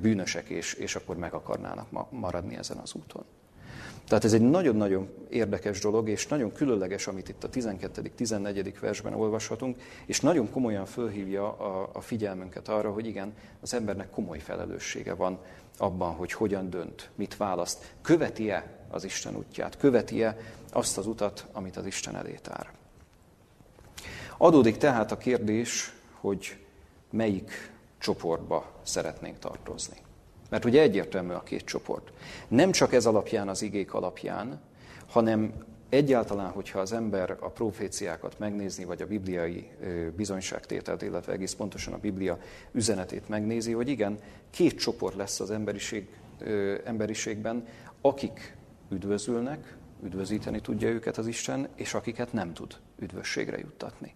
bűnösek, és, és akkor meg akarnának maradni ezen az úton. Tehát ez egy nagyon-nagyon érdekes dolog, és nagyon különleges, amit itt a 12.-14. versben olvashatunk, és nagyon komolyan fölhívja a, a figyelmünket arra, hogy igen, az embernek komoly felelőssége van abban, hogy hogyan dönt, mit választ, követi-e az Isten útját, követi-e azt az utat, amit az Isten elé tár. Adódik tehát a kérdés, hogy melyik csoportba szeretnénk tartozni. Mert ugye egyértelmű a két csoport. Nem csak ez alapján, az igék alapján, hanem egyáltalán, hogyha az ember a proféciákat megnézi, vagy a bibliai bizonyságtételt, illetve egész pontosan a Biblia üzenetét megnézi, hogy igen, két csoport lesz az emberiség, emberiségben, akik üdvözülnek, üdvözíteni tudja őket az Isten, és akiket nem tud üdvösségre juttatni.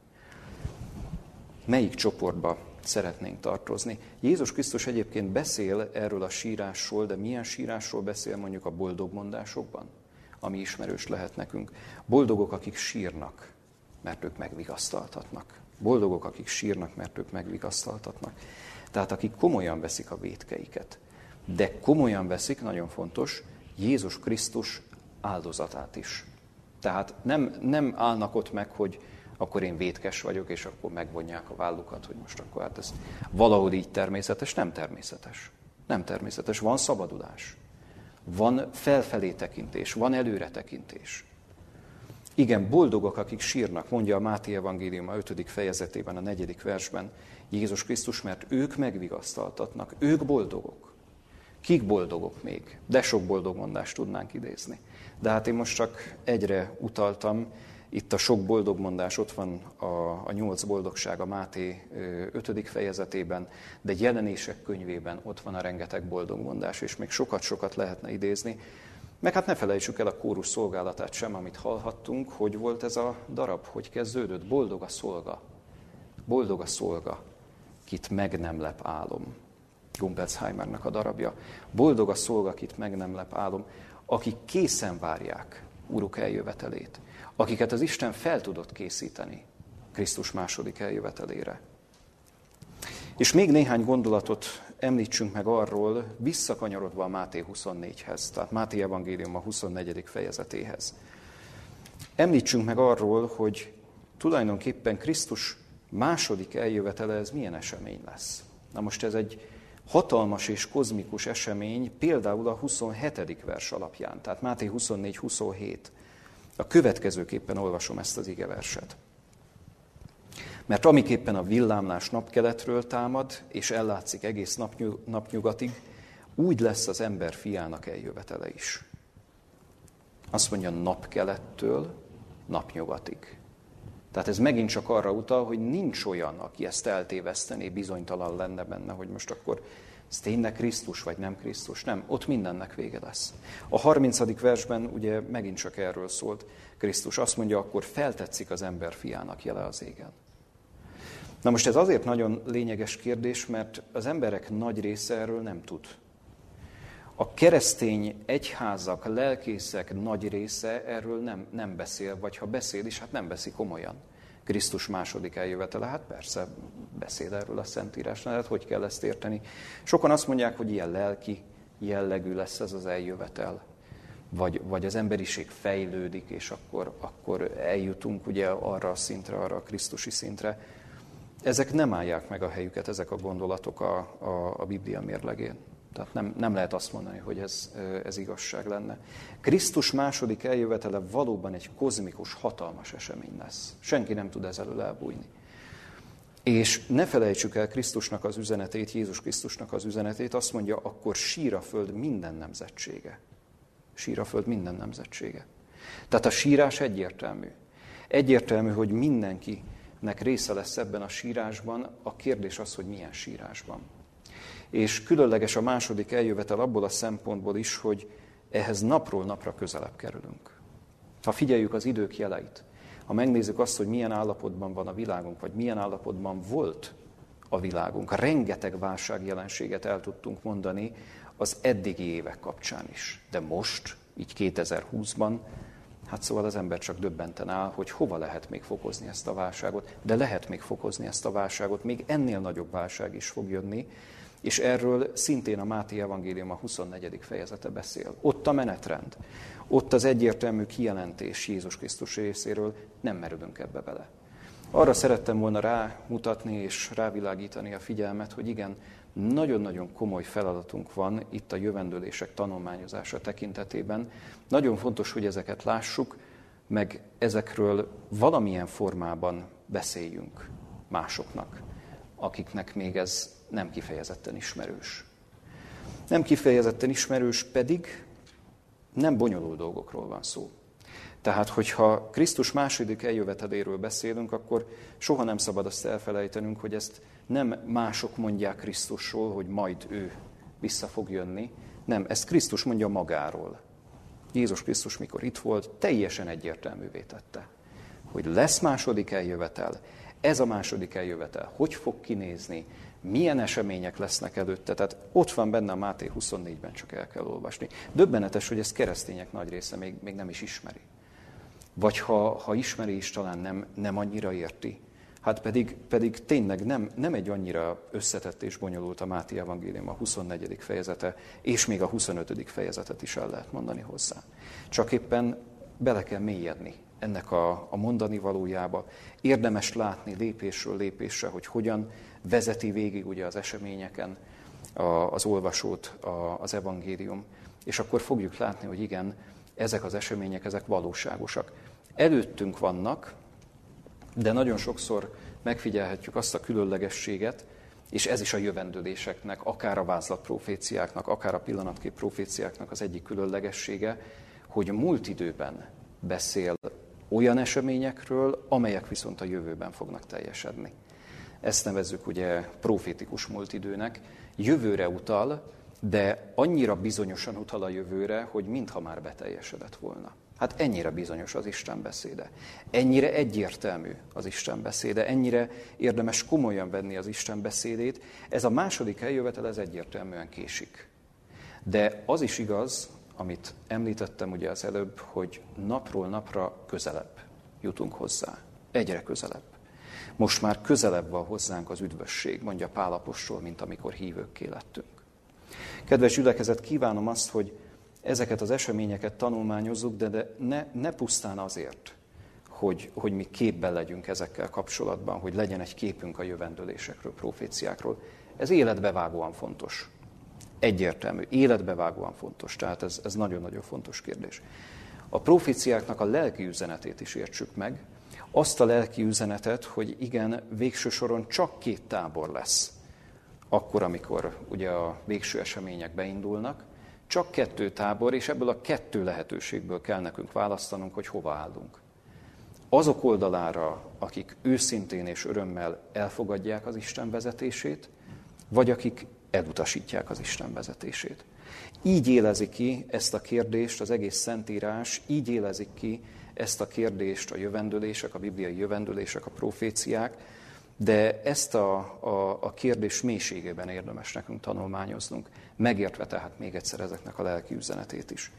Melyik csoportba szeretnénk tartozni. Jézus Krisztus egyébként beszél erről a sírásról, de milyen sírásról beszél mondjuk a boldogmondásokban, ami ismerős lehet nekünk. Boldogok, akik sírnak, mert ők megvigasztaltatnak. Boldogok, akik sírnak, mert ők megvigasztaltatnak. Tehát akik komolyan veszik a vétkeiket. De komolyan veszik, nagyon fontos, Jézus Krisztus áldozatát is. Tehát nem, nem állnak ott meg, hogy akkor én vétkes vagyok, és akkor megvonják a vállukat, hogy most akkor hát ez valahogy így természetes. Nem természetes. Nem természetes. Van szabadulás. Van felfelé tekintés, van előre tekintés. Igen, boldogok, akik sírnak, mondja a Máté Evangélium a 5. fejezetében, a 4. versben Jézus Krisztus, mert ők megvigasztaltatnak, ők boldogok. Kik boldogok még? De sok boldog mondást tudnánk idézni. De hát én most csak egyre utaltam, itt a sok boldogmondás ott van a, a nyolc boldogság a Máté ötödik fejezetében, de jelenések könyvében ott van a rengeteg boldogmondás, és még sokat-sokat lehetne idézni. Meg hát ne felejtsük el a kórus szolgálatát sem, amit hallhattunk, hogy volt ez a darab, hogy kezdődött. Boldog a szolga. Boldog a szolga, kit meg nem lep álom. Gumbelsheimernek a darabja. Boldog a szolga, kit meg nem lep álom, akik készen várják Uruk eljövetelét akiket az Isten fel tudott készíteni Krisztus második eljövetelére. És még néhány gondolatot említsünk meg arról, visszakanyarodva a Máté 24-hez, tehát Máté evangélium a 24. fejezetéhez. Említsünk meg arról, hogy tulajdonképpen Krisztus második eljövetele ez milyen esemény lesz. Na most ez egy hatalmas és kozmikus esemény, például a 27. vers alapján, tehát Máté 24-27. A következőképpen olvasom ezt az igeverset. Mert amiképpen a villámlás napkeletről támad, és ellátszik egész napnyugatig, úgy lesz az ember fiának eljövetele is. Azt mondja napkelettől napnyugatig. Tehát ez megint csak arra utal, hogy nincs olyan, aki ezt eltévesztené, bizonytalan lenne benne, hogy most akkor ez tényleg Krisztus, vagy nem Krisztus? Nem, ott mindennek vége lesz. A 30. versben ugye megint csak erről szólt Krisztus. Azt mondja, akkor feltetszik az ember fiának jele az égen. Na most ez azért nagyon lényeges kérdés, mert az emberek nagy része erről nem tud. A keresztény egyházak, lelkészek nagy része erről nem, nem beszél, vagy ha beszél is, hát nem veszi komolyan. Krisztus második eljövetele, hát persze beszél erről a Szentírás, hát hogy kell ezt érteni? Sokan azt mondják, hogy ilyen lelki jellegű lesz ez az eljövetel, vagy, vagy az emberiség fejlődik, és akkor, akkor eljutunk ugye arra a szintre, arra a Krisztusi szintre. Ezek nem állják meg a helyüket, ezek a gondolatok a, a, a Biblia mérlegén. Tehát nem, nem lehet azt mondani, hogy ez, ez igazság lenne. Krisztus második eljövetele valóban egy kozmikus, hatalmas esemény lesz. Senki nem tud ez elől elbújni. És ne felejtsük el Krisztusnak az üzenetét, Jézus Krisztusnak az üzenetét, azt mondja, akkor sír a föld minden nemzetsége. Sír a föld minden nemzetsége. Tehát a sírás egyértelmű. Egyértelmű, hogy mindenkinek része lesz ebben a sírásban. A kérdés az, hogy milyen sírásban és különleges a második eljövetel abból a szempontból is, hogy ehhez napról napra közelebb kerülünk. Ha figyeljük az idők jeleit, Ha megnézzük azt, hogy milyen állapotban van a világunk, vagy milyen állapotban volt a világunk, rengeteg válságjelenséget el tudtunk mondani az eddigi évek kapcsán is. De most, így 2020-ban, hát szóval az ember csak döbbenten áll, hogy hova lehet még fokozni ezt a válságot, de lehet még fokozni ezt a válságot, még ennél nagyobb válság is fog jönni, és erről szintén a Máté Evangélium a 24. fejezete beszél. Ott a menetrend, ott az egyértelmű kijelentés Jézus Krisztus részéről, nem merülünk ebbe bele. Arra szerettem volna rámutatni és rávilágítani a figyelmet, hogy igen, nagyon-nagyon komoly feladatunk van itt a jövendőlések tanulmányozása tekintetében. Nagyon fontos, hogy ezeket lássuk, meg ezekről valamilyen formában beszéljünk másoknak, akiknek még ez nem kifejezetten ismerős. Nem kifejezetten ismerős pedig nem bonyolult dolgokról van szó. Tehát, hogyha Krisztus második eljöveteléről beszélünk, akkor soha nem szabad azt elfelejtenünk, hogy ezt nem mások mondják Krisztusról, hogy majd ő vissza fog jönni. Nem, ezt Krisztus mondja magáról. Jézus Krisztus, mikor itt volt, teljesen egyértelművé tette, hogy lesz második eljövetel, ez a második eljövetel, hogy fog kinézni, milyen események lesznek előtte. Tehát ott van benne a Máté 24-ben, csak el kell olvasni. Döbbenetes, hogy ezt keresztények nagy része még, még nem is ismeri. Vagy ha, ha ismeri is, talán nem, nem annyira érti. Hát pedig, pedig tényleg nem, nem egy annyira összetett és bonyolult a Máté Evangélium a 24. fejezete, és még a 25. fejezetet is el lehet mondani hozzá. Csak éppen bele kell mélyedni ennek a, a mondani valójába. Érdemes látni lépésről lépésre, hogy hogyan vezeti végig ugye az eseményeken a, az olvasót a, az evangélium. És akkor fogjuk látni, hogy igen, ezek az események, ezek valóságosak. Előttünk vannak, de nagyon sokszor megfigyelhetjük azt a különlegességet, és ez is a jövendőléseknek, akár a vázlat proféciáknak, akár a pillanatkép proféciáknak az egyik különlegessége, hogy múlt időben beszél olyan eseményekről, amelyek viszont a jövőben fognak teljesedni. Ezt nevezzük ugye profétikus múlt időnek. Jövőre utal, de annyira bizonyosan utal a jövőre, hogy mintha már beteljesedett volna. Hát ennyire bizonyos az Isten beszéde. Ennyire egyértelmű az Isten beszéde, ennyire érdemes komolyan venni az Isten beszédét. Ez a második eljövetel, ez egyértelműen késik. De az is igaz, amit említettem ugye az előbb, hogy napról napra közelebb jutunk hozzá. Egyre közelebb. Most már közelebb van hozzánk az üdvösség, mondja Pálapostól, mint amikor hívőkké lettünk. Kedves gyülekezet, kívánom azt, hogy ezeket az eseményeket tanulmányozzuk, de, de ne, ne pusztán azért, hogy, hogy mi képben legyünk ezekkel kapcsolatban, hogy legyen egy képünk a jövendőlésekről, proféciákról. Ez életbevágóan fontos. Egyértelmű, életbevágóan fontos. Tehát ez, ez nagyon-nagyon fontos kérdés. A proféciáknak a lelki üzenetét is értsük meg, azt a lelki üzenetet, hogy igen, végső soron csak két tábor lesz. Akkor, amikor ugye a végső események beindulnak, csak kettő tábor, és ebből a kettő lehetőségből kell nekünk választanunk, hogy hova állunk. Azok oldalára, akik őszintén és örömmel elfogadják az Isten vezetését, vagy akik elutasítják az Isten vezetését. Így élezi ki ezt a kérdést az egész Szentírás, így élezik ki ezt a kérdést a jövendőlések, a bibliai jövendőlések, a proféciák, de ezt a, a, a kérdés mélységében érdemes nekünk tanulmányoznunk, megértve tehát még egyszer ezeknek a lelki üzenetét is.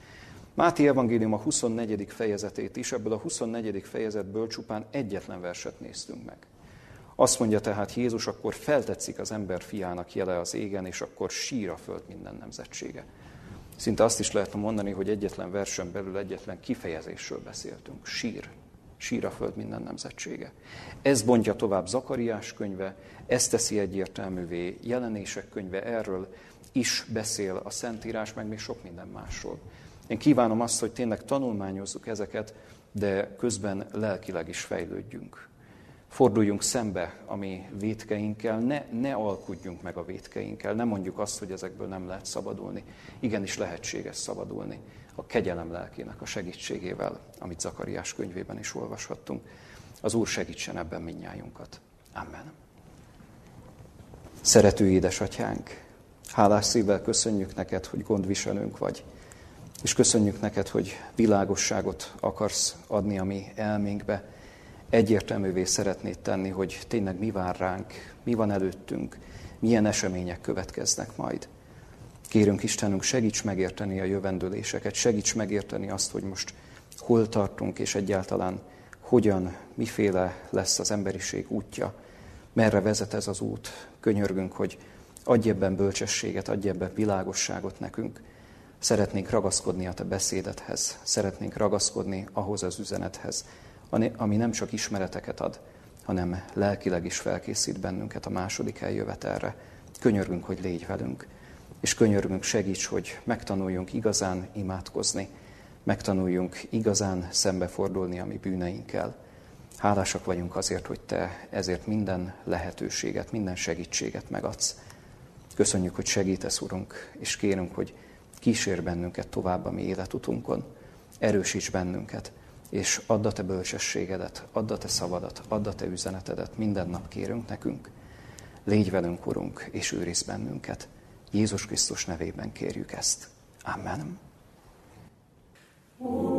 Máté Evangélium a 24. fejezetét is, ebből a 24. fejezetből csupán egyetlen verset néztünk meg. Azt mondja tehát Jézus, akkor feltetszik az ember fiának jele az égen, és akkor sír a föld minden nemzetsége. Szinte azt is lehet mondani, hogy egyetlen versen belül egyetlen kifejezésről beszéltünk. Sír. Sír a föld minden nemzetsége. Ez bontja tovább Zakariás könyve, ezt teszi egyértelművé jelenések könyve, erről is beszél a Szentírás, meg még sok minden másról. Én kívánom azt, hogy tényleg tanulmányozzuk ezeket, de közben lelkileg is fejlődjünk. Forduljunk szembe a mi vétkeinkkel, ne, ne alkudjunk meg a vétkeinkkel, ne mondjuk azt, hogy ezekből nem lehet szabadulni. Igenis lehetséges szabadulni a kegyelem lelkének a segítségével, amit Zakariás könyvében is olvashattunk. Az Úr segítsen ebben minnyájunkat. Amen. Szerető édesatyánk, hálás szívvel köszönjük neked, hogy gondviselőnk vagy, és köszönjük neked, hogy világosságot akarsz adni a mi elménkbe, egyértelművé szeretnéd tenni, hogy tényleg mi vár ránk, mi van előttünk, milyen események következnek majd. Kérünk Istenünk, segíts megérteni a jövendőléseket, segíts megérteni azt, hogy most hol tartunk, és egyáltalán hogyan, miféle lesz az emberiség útja, merre vezet ez az út. Könyörgünk, hogy adj ebben bölcsességet, adj ebben világosságot nekünk. Szeretnénk ragaszkodni a Te beszédethez, szeretnénk ragaszkodni ahhoz az üzenethez, ami nem csak ismereteket ad, hanem lelkileg is felkészít bennünket a második eljövetelre. Könyörgünk, hogy légy velünk, és könyörgünk, segíts, hogy megtanuljunk igazán imádkozni, megtanuljunk igazán szembefordulni a mi bűneinkkel. Hálásak vagyunk azért, hogy Te ezért minden lehetőséget, minden segítséget megadsz. Köszönjük, hogy segítesz, Urunk, és kérünk, hogy kísér bennünket tovább a mi életutunkon. Erősíts bennünket, és add a te bölcsességedet, add a te szavadat, add a te üzenetedet, minden nap kérünk nekünk. Légy velünk, Urunk, és őriz bennünket. Jézus Krisztus nevében kérjük ezt. Amen. Úr.